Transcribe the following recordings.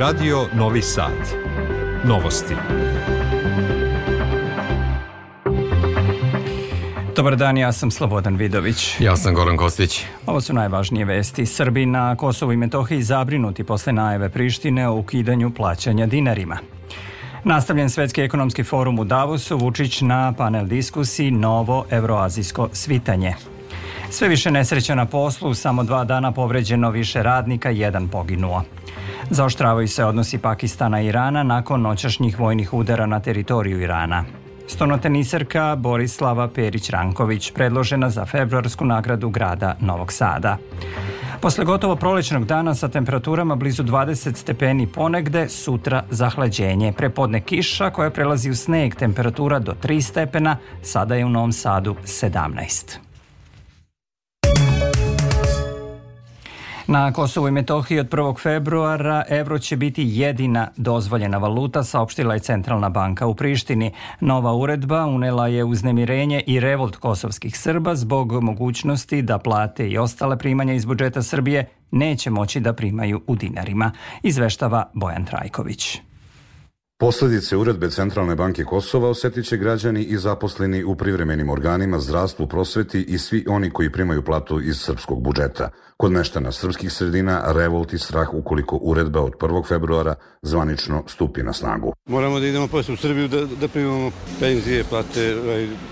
Radio Novi Sad. Novosti. Dobar dan, ja sam Slobodan Vidović. Ja sam Goran Kostić. Ovo su najvažnije vesti. Srbi na Kosovu i Metohiji zabrinuti posle najave Prištine o ukidanju plaćanja dinarima. Nastavljen Svetski ekonomski forum u Davosu, Vučić na panel diskusiji Novo evroazijsko svitanje. Sve više nesreća na poslu, samo dva dana povređeno više radnika, jedan poginuo. Zaoštravaju se odnosi Pakistana i Irana nakon noćašnjih vojnih udara na teritoriju Irana. Stonoteniserka Borislava Perić-Ranković predložena za februarsku nagradu grada Novog Sada. Posle gotovo prolećnog dana sa temperaturama blizu 20 stepeni ponegde, sutra zahlađenje. Prepodne kiša koja prelazi u sneg, temperatura do 3 stepena, sada je u Novom Sadu 17. Na Kosovu i Metohiji od 1. februara evro će biti jedina dozvoljena valuta, saopštila je Centralna banka u Prištini. Nova uredba unela je uznemirenje i revolt kosovskih Srba zbog mogućnosti da plate i ostale primanja iz budžeta Srbije neće moći da primaju u dinarima, izveštava Bojan Trajković. Posledice uredbe Centralne banke Kosova osetit će građani i zaposleni u privremenim organima, zdravstvu, prosveti i svi oni koji primaju platu iz srpskog budžeta. Kod meštana srpskih sredina revolt i strah ukoliko uredba od 1. februara zvanično stupi na snagu. Moramo da idemo posle u Srbiju da, da primamo penzije, plate,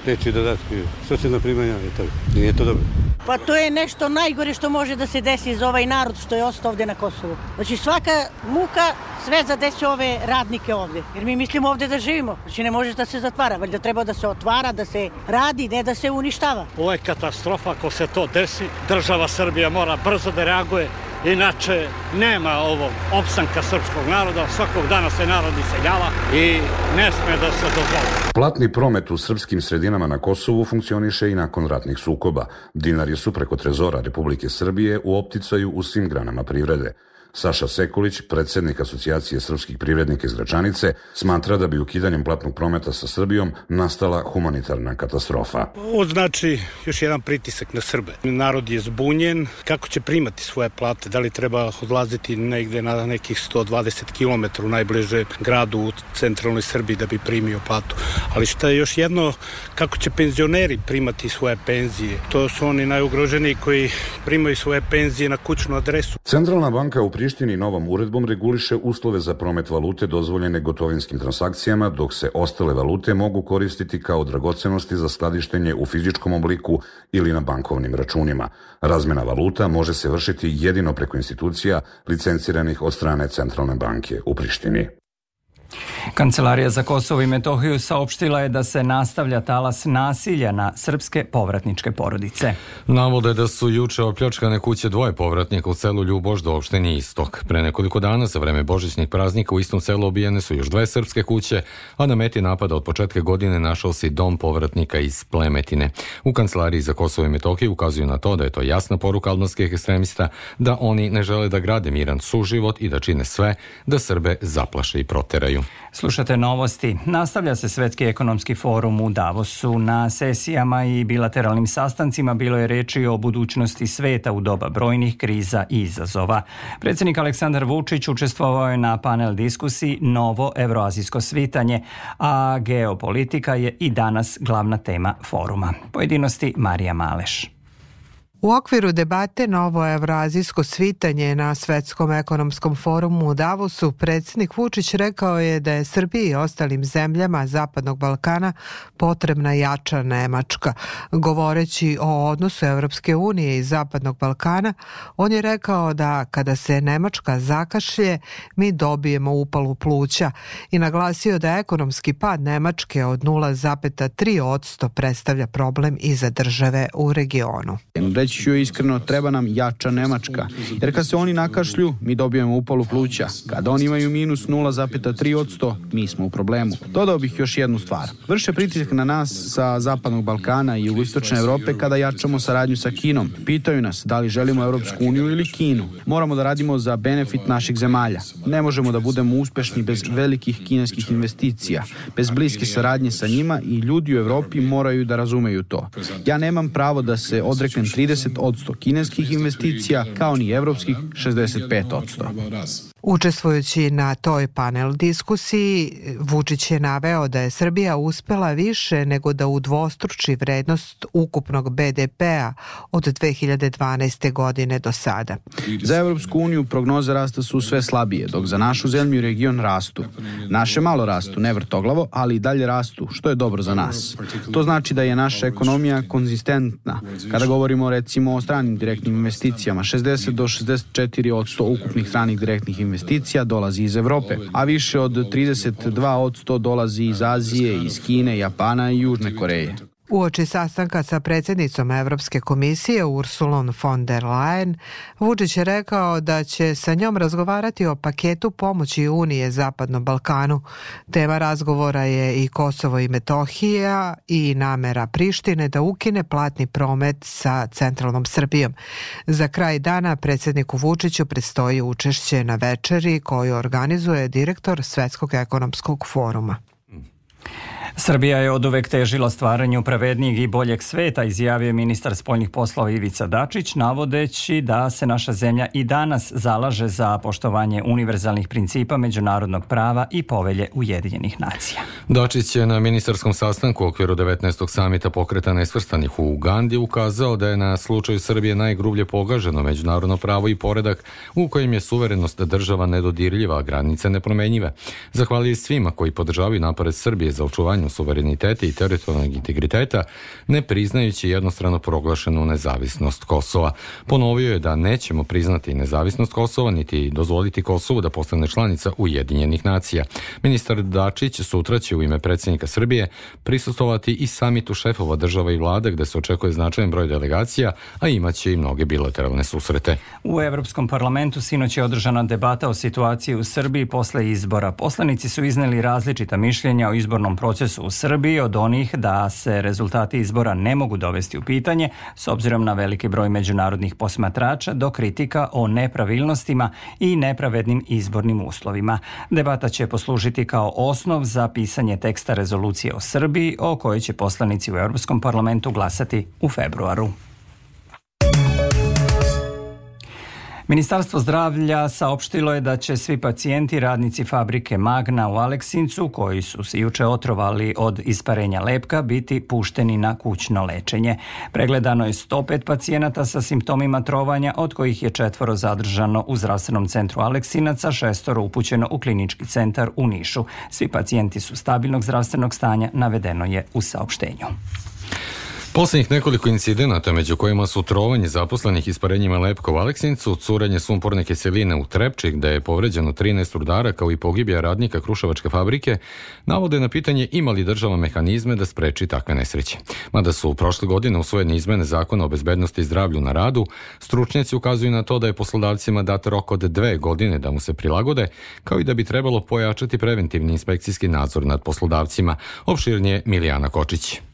teči dodatke, socijalna primanja i tako. Nije to dobro. Pa to je nešto najgore što može da se desi za ovaj narod što je ostao ovde na Kosovu. Znači svaka muka sve zadesi ove radnike ovde. Jer mi mislimo ovde da živimo. Znači ne može da se zatvara, valjda treba da se otvara, da se radi, ne da se uništava. Ovo je katastrofa ako se to desi. Država Srbija mora brzo da reaguje, inače nema ovog opstanka srpskog naroda, svakog dana se narod iseljava i ne sme da se dozvoli. Platni promet u srpskim sredinama na Kosovu funkcioniše i nakon ratnih sukoba. Dinari su preko trezora Republike Srbije u opticaju u svim granama privrede. Saša Sekulić, predsednik Asocijacije srpskih privrednika iz Gračanice, smatra da bi ukidanjem platnog prometa sa Srbijom nastala humanitarna katastrofa. Ovo znači još jedan pritisak na Srbe. Narod je zbunjen. Kako će primati svoje plate? Da li treba odlaziti negde na nekih 120 km u najbliže gradu u centralnoj Srbiji da bi primio platu? Ali šta je još jedno, kako će penzioneri primati svoje penzije? To su oni najugroženiji koji primaju svoje penzije na kućnu adresu. Centralna banka u Prištini novom uredbom reguliše uslove za promet valute dozvoljene gotovinskim transakcijama, dok se ostale valute mogu koristiti kao dragocenosti za skladištenje u fizičkom obliku ili na bankovnim računima. Razmena valuta može se vršiti jedino preko institucija licenciranih od strane Centralne banke u Prištini. Kancelarija za Kosovo i Metohiju saopštila je da se nastavlja talas nasilja na srpske povratničke porodice. Navode da su juče opljačkane kuće dvoje povratnika u selu Ljuboš do opšteni Istok. Pre nekoliko dana za vreme božićnih praznika u istom selu obijene su još dve srpske kuće, a na meti napada od početka godine našao se dom povratnika iz Plemetine. U Kancelariji za Kosovo i Metohiju ukazuju na to da je to jasna poruka albanskih ekstremista da oni ne žele da grade miran suživot i da čine sve da Srbe zaplaše i proteraju. Slušate novosti. Nastavlja se Svetski ekonomski forum u Davosu. Na sesijama i bilateralnim sastancima bilo je reči o budućnosti sveta u doba brojnih kriza i izazova. Predsednik Aleksandar Vučić učestvovao je na panel diskusiji Novo evroazijsko svitanje, a geopolitika je i danas glavna tema foruma. Pojedinosti Marija Maleš. U okviru debate Novo evroazijsko svitanje na Svetskom ekonomskom forumu u Davosu, predsjednik Vučić rekao je da je Srbiji i ostalim zemljama Zapadnog Balkana potrebna jača Nemačka. Govoreći o odnosu Evropske unije i Zapadnog Balkana, on je rekao da kada se Nemačka zakašlje, mi dobijemo upalu pluća i naglasio da ekonomski pad Nemačke od 0,3% predstavlja problem i za države u regionu reći ću iskreno, treba nam jača Nemačka. Jer kad se oni nakašlju, mi dobijemo upalu pluća. Kad oni imaju minus 0,3%, mi smo u problemu. Dodao bih još jednu stvar. Vrše pritisak na nas sa Zapadnog Balkana i jugoistočne Evrope kada jačamo saradnju sa Kinom. Pitaju nas da li želimo Evropsku uniju ili Kinu. Moramo da radimo za benefit naših zemalja. Ne možemo da budemo uspešni bez velikih kineskih investicija, bez bliske saradnje sa njima i ljudi u Evropi moraju da razumeju to. Ja nemam pravo da se odreknem 30 30% kineskih investicija, kao ni evropskih 65%. Učestvujući na toj panel diskusiji, Vučić je naveo da je Srbija uspela više nego da udvostruči vrednost ukupnog BDP-a od 2012. godine do sada. Za Evropsku uniju prognoze rasta su sve slabije, dok za našu zemlju i region rastu. Naše malo rastu, ne vrtoglavo, ali i dalje rastu, što je dobro za nas. To znači da je naša ekonomija konzistentna. Kada govorimo recimo o stranim direktnim investicijama, 60 do 64 od 100 ukupnih stranih direktnih investicija investicija dolazi iz Evrope, a više od 32 od 100 dolazi iz Azije, iz Kine, Japana i Južne Koreje. Uoči sastanka sa predsjednicom Evropske komisije Ursulon von der Leyen, Vučić je rekao da će sa njom razgovarati o paketu pomoći Unije Zapadnom Balkanu. Tema razgovora je i Kosovo i Metohija i namera Prištine da ukine platni promet sa centralnom Srbijom. Za kraj dana predsjedniku Vučiću predstoji učešće na večeri koju organizuje direktor Svetskog ekonomskog foruma. Srbija je od uvek težila stvaranju pravednijeg i boljeg sveta, izjavio ministar spoljnih poslova Ivica Dačić, navodeći da se naša zemlja i danas zalaže za poštovanje univerzalnih principa međunarodnog prava i povelje Ujedinjenih nacija. Dačić je na ministarskom sastanku u okviru 19. samita pokreta nesvrstanih u Ugandi ukazao da je na slučaju Srbije najgrublje pogaženo međunarodno pravo i poredak u kojem je suverenost država nedodirljiva, a granice nepromenjive. Zahvalili svima koji podržavaju napore Srbije za očuvanje pitanju suvereniteta i teritorijalnog integriteta, ne priznajući jednostrano proglašenu nezavisnost Kosova. Ponovio je da nećemo priznati nezavisnost Kosova, niti dozvoliti Kosovu da postane članica Ujedinjenih nacija. Ministar Dačić sutra će u ime predsjednika Srbije prisustovati i samitu šefova država i vlade gde se očekuje značajan broj delegacija, a imaće i mnoge bilateralne susrete. U Evropskom parlamentu sinoć je održana debata o situaciji u Srbiji posle izbora. Poslanici su izneli različita mišljenja o izbornom procesu u Srbiji od onih da se rezultati izbora ne mogu dovesti u pitanje s obzirom na veliki broj međunarodnih posmatrača do kritika o nepravilnostima i nepravednim izbornim uslovima. Debata će poslužiti kao osnov za pisanje teksta rezolucije o Srbiji o kojoj će poslanici u Europskom parlamentu glasati u februaru. Ministarstvo zdravlja saopštilo je da će svi pacijenti radnici fabrike Magna u Aleksincu koji su se juče otrovali od isparenja lepka biti pušteni na kućno lečenje. Pregledano je 105 pacijenata sa simptomima trovanja od kojih je četvoro zadržano u zdravstvenom centru Aleksinaca, šestoro upućeno u klinički centar u Nišu. Svi pacijenti su stabilnog zdravstvenog stanja, navedeno je u saopštenju. Poslednjih nekoliko incidenata, među kojima su trovanje zaposlenih isparenjima lepka u Aleksincu, curenje sumporne kiseline u Trepči, gde je povređeno 13 rudara, kao i pogibija radnika Kruševačke fabrike, navode na pitanje ima li država mehanizme da spreči takve nesreće. Mada su prošle godine usvojene izmene zakona o bezbednosti i zdravlju na radu, stručnjaci ukazuju na to da je poslodavcima dat rok od dve godine da mu se prilagode, kao i da bi trebalo pojačati preventivni inspekcijski nadzor nad poslodavcima, opširnije Milijana Kočić.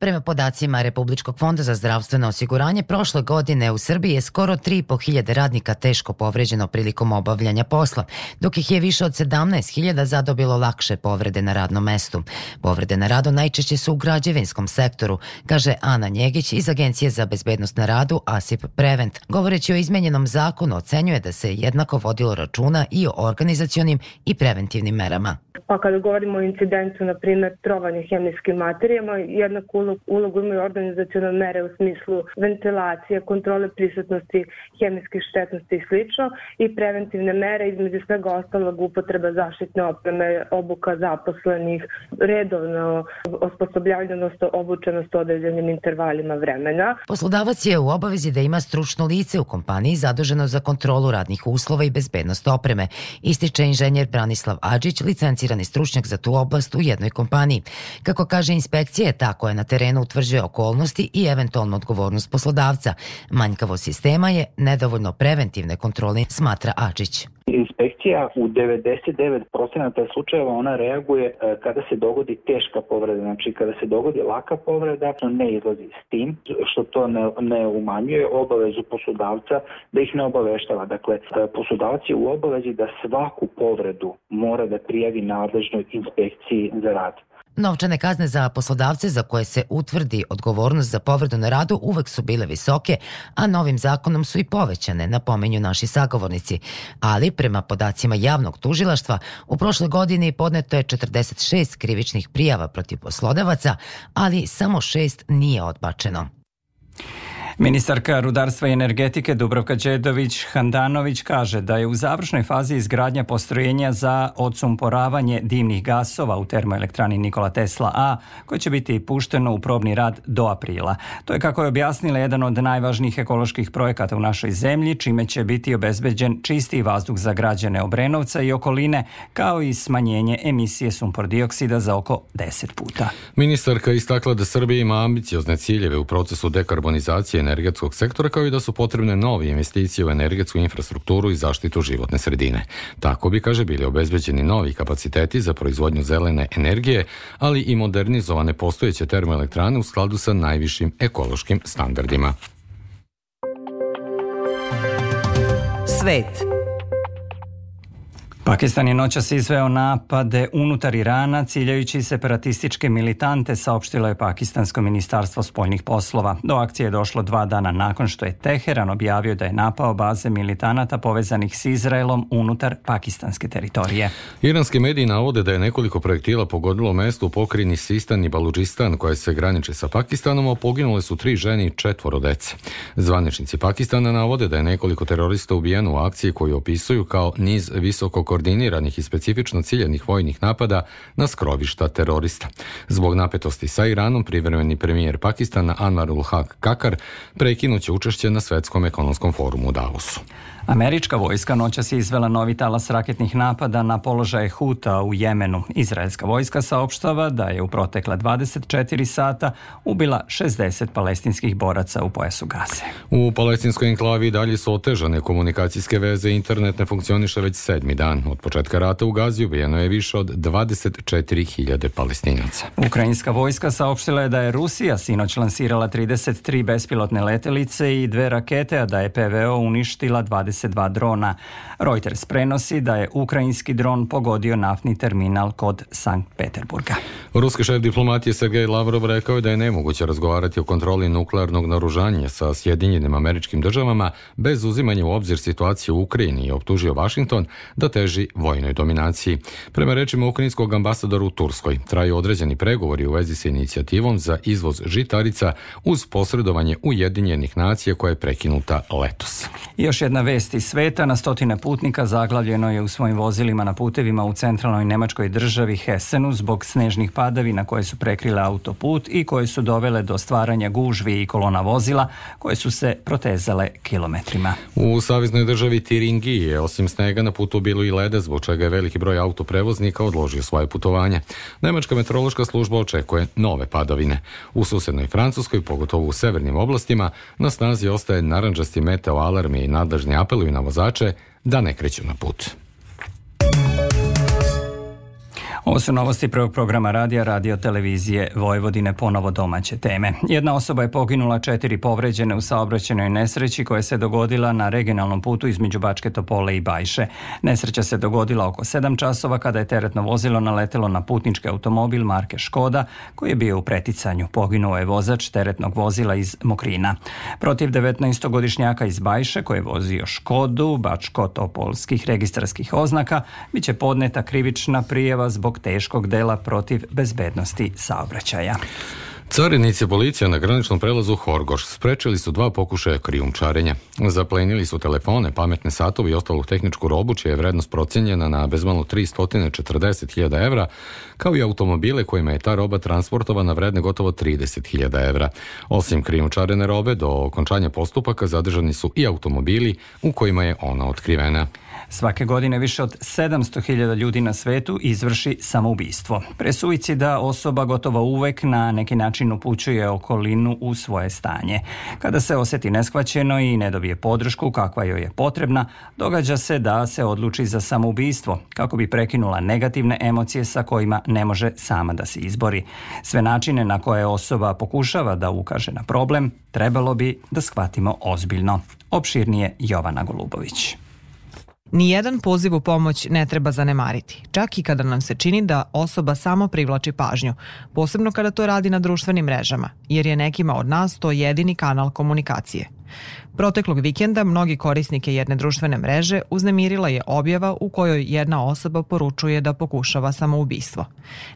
Prema podacima Republičkog fonda za zdravstveno osiguranje, prošle godine u Srbiji je skoro 3.500 radnika teško povređeno prilikom obavljanja posla, dok ih je više od 17.000 zadobilo lakše povrede na radnom mestu. Povrede na radu najčešće su u građevinskom sektoru, kaže Ana Njegić iz Agencije za bezbednost na radu ASIP Prevent. Govoreći o izmenjenom zakonu, ocenjuje da se jednako vodilo računa i o organizacionim i preventivnim merama. Pa kada govorimo o incidentu, na primjer, trovanje hemijskim materijama, jednako ulogu imaju organizacijone mere u smislu ventilacije, kontrole prisutnosti hemijskih štetnosti i slično i preventivne mere između svega ostalog upotreba zaštitne opreme, obuka zaposlenih, redovno osposobljavanje, odnosno obučenost određenim intervalima vremena. Poslodavac je u obavezi da ima stručno lice u kompaniji zaduženo za kontrolu radnih uslova i bezbednost opreme, ističe inženjer Branislav Adžić, licencirani stručnjak za tu oblast u jednoj kompaniji. Kako kaže inspekcija je ta koja na terenu utvrđuje okolnosti i eventualnu odgovornost poslodavca. Manjkavo sistema je nedovoljno preventivne kontrole, smatra Ačić. Inspekcija u 99% slučajeva ona reaguje e, kada se dogodi teška povreda, znači kada se dogodi laka povreda, ne izlazi s tim, što to ne, ne umanjuje obavezu poslodavca da ih ne obaveštava. Dakle, e, poslodavac je u obavezi da svaku povredu mora da prijavi nadležnoj inspekciji za rad. Novčane kazne za poslodavce za koje se utvrdi odgovornost za povredu na radu uvek su bile visoke, a novim zakonom su i povećane, napomenju naši sagovornici. Ali, prema podacima javnog tužilaštva, u prošloj godini podneto je 46 krivičnih prijava protiv poslodavaca, ali samo šest nije odbačeno. Ministarka rudarstva i energetike Dubrovka Đedović Handanović kaže da je u završnoj fazi izgradnja postrojenja za odsumporavanje dimnih gasova u termoelektrani Nikola Tesla A, koje će biti pušteno u probni rad do aprila. To je kako je objasnila jedan od najvažnijih ekoloških projekata u našoj zemlji, čime će biti obezbeđen čisti vazduh za građane Obrenovca i okoline, kao i smanjenje emisije sumpor dioksida za oko 10 puta. Ministarka istakla da Srbija ima ambiciozne ciljeve u procesu dekarbonizacije energetskog sektora kao i da su potrebne nove investicije u energetsku infrastrukturu i zaštitu životne sredine. Tako bi, kaže, bili obezbeđeni novi kapaciteti za proizvodnju zelene energije, ali i modernizovane postojeće termoelektrane u skladu sa najvišim ekološkim standardima. Svet Pakistan je noćas izveo napade unutar Irana ciljajući separatističke militante, saopštilo je Pakistansko ministarstvo spoljnih poslova. Do akcije je došlo dva dana nakon što je Teheran objavio da je napao baze militanata povezanih s Izraelom unutar pakistanske teritorije. Iranski mediji navode da je nekoliko projektila pogodilo mesto u pokrini Sistan i Baluđistan koje se graniče sa Pakistanom, a poginule su tri žene i četvoro dece. Zvaničnici Pakistana navode da je nekoliko terorista ubijeno u akciji koju opisuju kao niz visoko koordiniranih i specifično ciljenih vojnih napada na skrovišta terorista. Zbog napetosti sa Iranom, privremeni premijer Pakistana Anwarul Haq Kakar prekinuće učešće na svetskom ekonomskom forumu u Davosu. Američka vojska noćas je izvela novi talas raketnih napada na položaje Huta u Jemenu. Izraelska vojska saopštava da je u protekla 24 sata ubila 60 palestinskih boraca u pojasu Gaze. U palestinskoj enklavi dalje su otežane komunikacijske veze, internet ne funkcioniše već sedmi dan. Od početka rata u Gazi ubijeno je više od 24.000 palestinaca. Ukrajinska vojska saopštila je da je Rusija sinoć lansirala 33 bespilotne letelice i dve rakete, a da je PVO uništila 20 22 drona. Reuters prenosi da je ukrajinski dron pogodio naftni terminal kod Sankt Peterburga. Ruski šef diplomatije Sergej Lavrov rekao je da je nemoguće razgovarati o kontroli nuklearnog naružanja sa Sjedinjenim američkim državama bez uzimanja u obzir situacije u Ukrajini i optužio Washington da teži vojnoj dominaciji. Prema rečima ukrajinskog ambasadora u Turskoj, traju određeni pregovori u vezi sa inicijativom za izvoz žitarica uz posredovanje Ujedinjenih nacija koja je prekinuta letos. još jedna vest iz sveta na stotine putnika zaglavljeno je u svojim vozilima na putevima u centralnoj nemačkoj državi Hessenu zbog snežnih padavina koje su prekrile autoput i koje su dovele do stvaranja gužvi i kolona vozila koje su se protezale kilometrima. U saveznoj državi Tiringi je osim snega na putu bilo i leda zbog čega je veliki broj autoprevoznika odložio svoje putovanje. Nemačka meteorološka služba očekuje nove padavine. U susednoj Francuskoj, pogotovo u severnim oblastima, na snazi ostaje naranđasti meteo alarm i nadležni apeluju na vozače da ne kreću na put. Ovo su novosti prvog programa radija radio televizije Vojvodine ponovo domaće teme. Jedna osoba je poginula, četiri povređene u saobraćenoj nesreći koja se dogodila na regionalnom putu između Bačke Topole i Bajše. Nesreća se dogodila oko 7 časova kada je teretno vozilo naletelo na putnički automobil marke Škoda koji je bio u preticanju. Poginuo je vozač teretnog vozila iz Mokrina. Protiv 19-godišnjaka iz Bajše koji je vozio Škodu, Bačko-Topolskih registarskih oznaka, bit će podneta krivična prijeva zbog teškog dela protiv bezbednosti saobraćaja. Carinici policija na graničnom prelazu Horgoš sprečili su dva pokušaja krijumčarenja. Zaplenili su telefone, pametne satove i ostalu tehničku robu, čija je vrednost procenjena na bezmalo 340.000 evra, kao i automobile kojima je ta roba transportovana vredne gotovo 30.000 evra. Osim krijumčarene robe, do okončanja postupaka zadržani su i automobili u kojima je ona otkrivena. Svake godine više od 700.000 ljudi na svetu izvrši samoubistvo. Pre suicida osoba gotovo uvek na neki način upućuje okolinu u svoje stanje. Kada se osjeti neshvaćeno i ne dobije podršku kakva joj je potrebna, događa se da se odluči za samoubistvo kako bi prekinula negativne emocije sa kojima ne može sama da se izbori. Sve načine na koje osoba pokušava da ukaže na problem trebalo bi da shvatimo ozbiljno. Opširnije Jovana Golubović. Nijedan poziv u pomoć ne treba zanemariti, čak i kada nam se čini da osoba samo privlači pažnju, posebno kada to radi na društvenim mrežama, jer je nekima od nas to jedini kanal komunikacije. Proteklog vikenda mnogi korisnike jedne društvene mreže uznemirila je objava u kojoj jedna osoba poručuje da pokušava samoubistvo.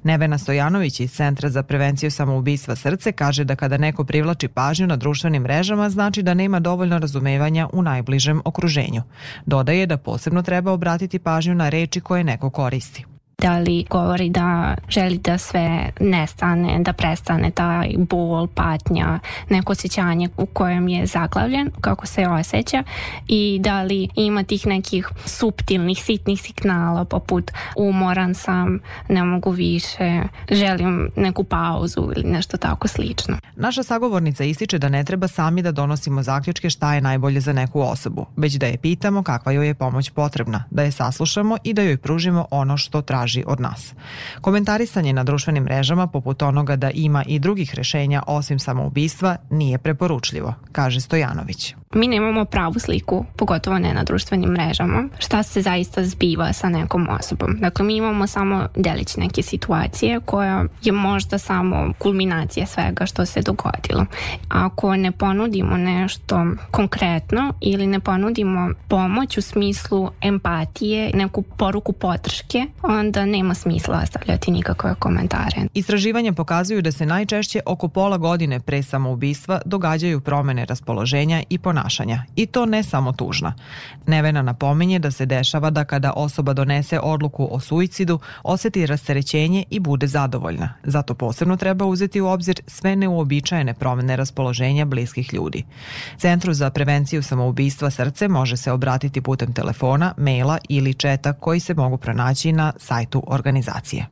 Nevena Stojanović iz Centra za prevenciju samoubistva srce kaže da kada neko privlači pažnju na društvenim mrežama znači da nema dovoljno razumevanja u najbližem okruženju. Dodaje da posebno treba obratiti pažnju na reči koje neko koristi da li govori da želi da sve nestane, da prestane taj bol, patnja, neko osjećanje u kojem je zaglavljen, kako se osjeća i da li ima tih nekih subtilnih, sitnih signala poput umoran sam, ne mogu više, želim neku pauzu ili nešto tako slično. Naša sagovornica ističe da ne treba sami da donosimo zaključke šta je najbolje za neku osobu, već da je pitamo kakva joj je pomoć potrebna, da je saslušamo i da joj pružimo ono što traži traži od nas. Komentarisanje na društvenim mrežama poput onoga da ima i drugih rešenja osim samoubistva nije preporučljivo, kaže Stojanović mi nemamo pravu sliku, pogotovo ne na društvenim mrežama, šta se zaista zbiva sa nekom osobom. Dakle, mi imamo samo delić neke situacije koja je možda samo kulminacija svega što se dogodilo. Ako ne ponudimo nešto konkretno ili ne ponudimo pomoć u smislu empatije, neku poruku podrške, onda nema smisla ostavljati nikakve komentare. Istraživanja pokazuju da se najčešće oko pola godine pre samoubistva događaju promene raspoloženja i ponašanja i to ne samo tužna. Nevena napominje da se dešava da kada osoba donese odluku o suicidu, oseti rasterećenje i bude zadovoljna. Zato posebno treba uzeti u obzir sve neuobičajene promene raspoloženja bliskih ljudi. Centru za prevenciju samoubistva srce može se obratiti putem telefona, maila ili četa koji se mogu pronaći na sajtu organizacije.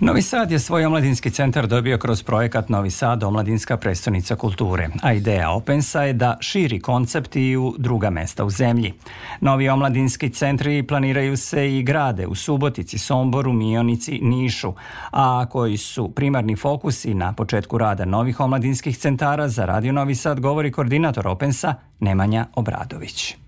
Novi Sad je svoj omladinski centar dobio kroz projekat Novi Sad omladinska predstavnica kulture, a ideja Opensa je da širi koncept i u druga mesta u zemlji. Novi omladinski centri planiraju se i grade u Subotici, Somboru, Mionici, Nišu, a koji su primarni fokusi na početku rada novih omladinskih centara za Radio Novi Sad govori koordinator Opensa Nemanja Obradović.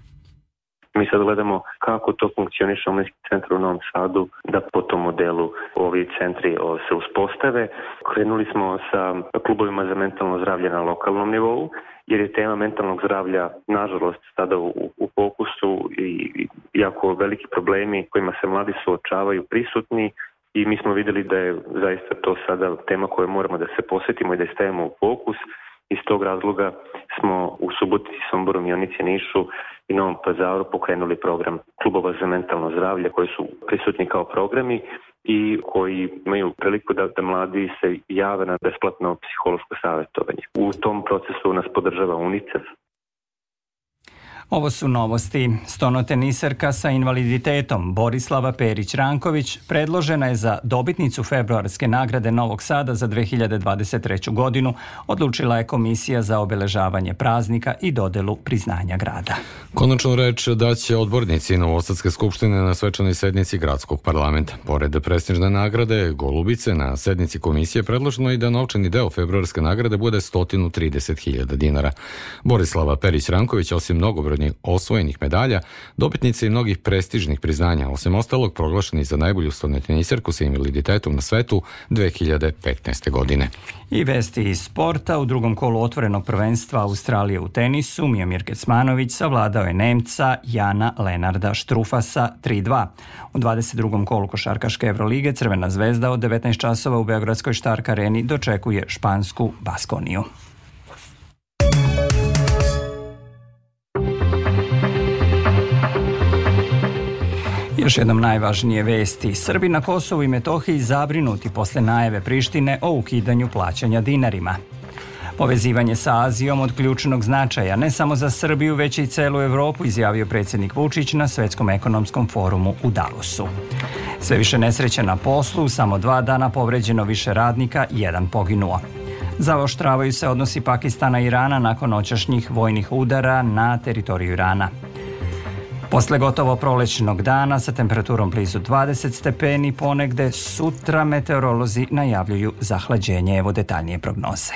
Mi sad gledamo kako to funkcioniše u Omlinski centar u Novom Sadu, da po tom modelu ovi centri se uspostave. Krenuli smo sa klubovima za mentalno zdravlje na lokalnom nivou, jer je tema mentalnog zdravlja nažalost sada u, u fokusu i jako veliki problemi kojima se mladi suočavaju prisutni i mi smo videli da je zaista to sada tema koju moramo da se posvetimo i da je stavimo u fokus. Iz tog razloga smo u Subotici, Somboru, Mionici, Nišu i Novom Pazaru pokrenuli program klubova za mentalno zdravlje koji su prisutni kao programi i koji imaju priliku da, da mladi se jave na besplatno psihološko savjetovanje. U tom procesu nas podržava UNICEF, Ovo su novosti. Stonoteniserka sa invaliditetom Borislava Perić-Ranković predložena je za dobitnicu februarske nagrade Novog Sada za 2023. godinu. Odlučila je Komisija za obeležavanje praznika i dodelu priznanja grada. Konačno reč da će odbornici Novosadske skupštine na svečanoj sednici gradskog parlamenta. Pored prestižne nagrade Golubice na sednici komisije predloženo i da novčani deo februarske nagrade bude 130.000 dinara. Borislava Perić-Ranković osim mnogobrojnih međunarodnih osvojenih medalja, i mnogih prestižnih priznanja, osim ostalog proglašeni za najbolju stoneteniserku sa invaliditetom na svetu 2015. godine. I vesti iz sporta u drugom kolu otvorenog prvenstva Australije u tenisu Mijomir Kecmanović savladao je Nemca Jana Lenarda Štrufasa 3-2. U 22. kolu košarkaške Evrolige Crvena zvezda od 19 časova u Beogradskoj štark areni dočekuje špansku Baskoniju. Još jednom najvažnije vesti. Srbi na Kosovu i Metohiji zabrinuti posle najave Prištine o ukidanju plaćanja dinarima. Povezivanje sa Azijom od ključnog značaja ne samo za Srbiju, već i celu Evropu, izjavio predsjednik Vučić na Svetskom ekonomskom forumu u Davosu. Sve više nesreće na poslu, samo dva dana povređeno više radnika, jedan poginuo. Zaoštravaju se odnosi Pakistana i Irana nakon noćašnjih vojnih udara na teritoriju Irana. Posle gotovo prolećnog dana sa temperaturom blizu 20 stepeni ponegde sutra meteorolozi najavljuju zahlađenje. Evo detaljnije prognoze.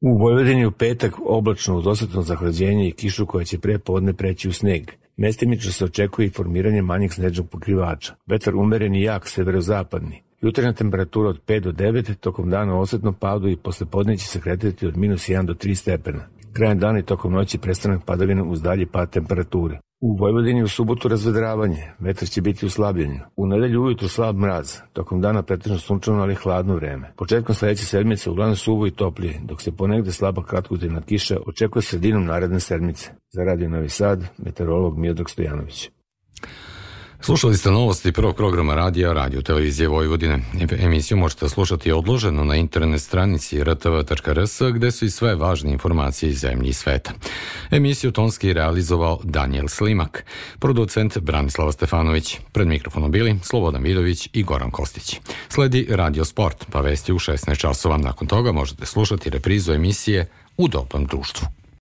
U Vojvodini u petak oblačno uz osjetno zahlađenje i kišu koja će pre podne preći u sneg. Mestimično se očekuje i formiranje manjeg snežnog pokrivača. Vetar umeren i jak severozapadni. Jutarnja temperatura od 5 do 9, tokom dana osetno padu i posle podne će se kretati od minus 1 do 3 stepena. Krajem dana i tokom noći prestanak padavina uz dalji pad temperature. U Vojvodini u subotu razvedravanje, vetar će biti u slabljenju. U nedelju ujutru slab mraz, tokom dana pretežno sunčano ali hladno vreme. Početkom sledeće sedmice uglavnom suvo i toplije, dok se ponegde slaba kratkotrajna kiša očekuje sredinom naredne sedmice. Za Radio Novi Sad, meteorolog Miodrag Stojanović. Slušali ste novosti prvog programa radija Radio Televizije Vojvodine. Emisiju možete slušati odloženo na internet stranici rtv.rs gde su i sve važne informacije iz zemlji i sveta. Emisiju tonski realizovao Daniel Slimak, producent Branislava Stefanović, pred mikrofonom bili Slobodan Vidović i Goran Kostić. Sledi Radio Sport, pa vesti u 16 časova. Nakon toga možete slušati reprizu emisije u dobrom društvu.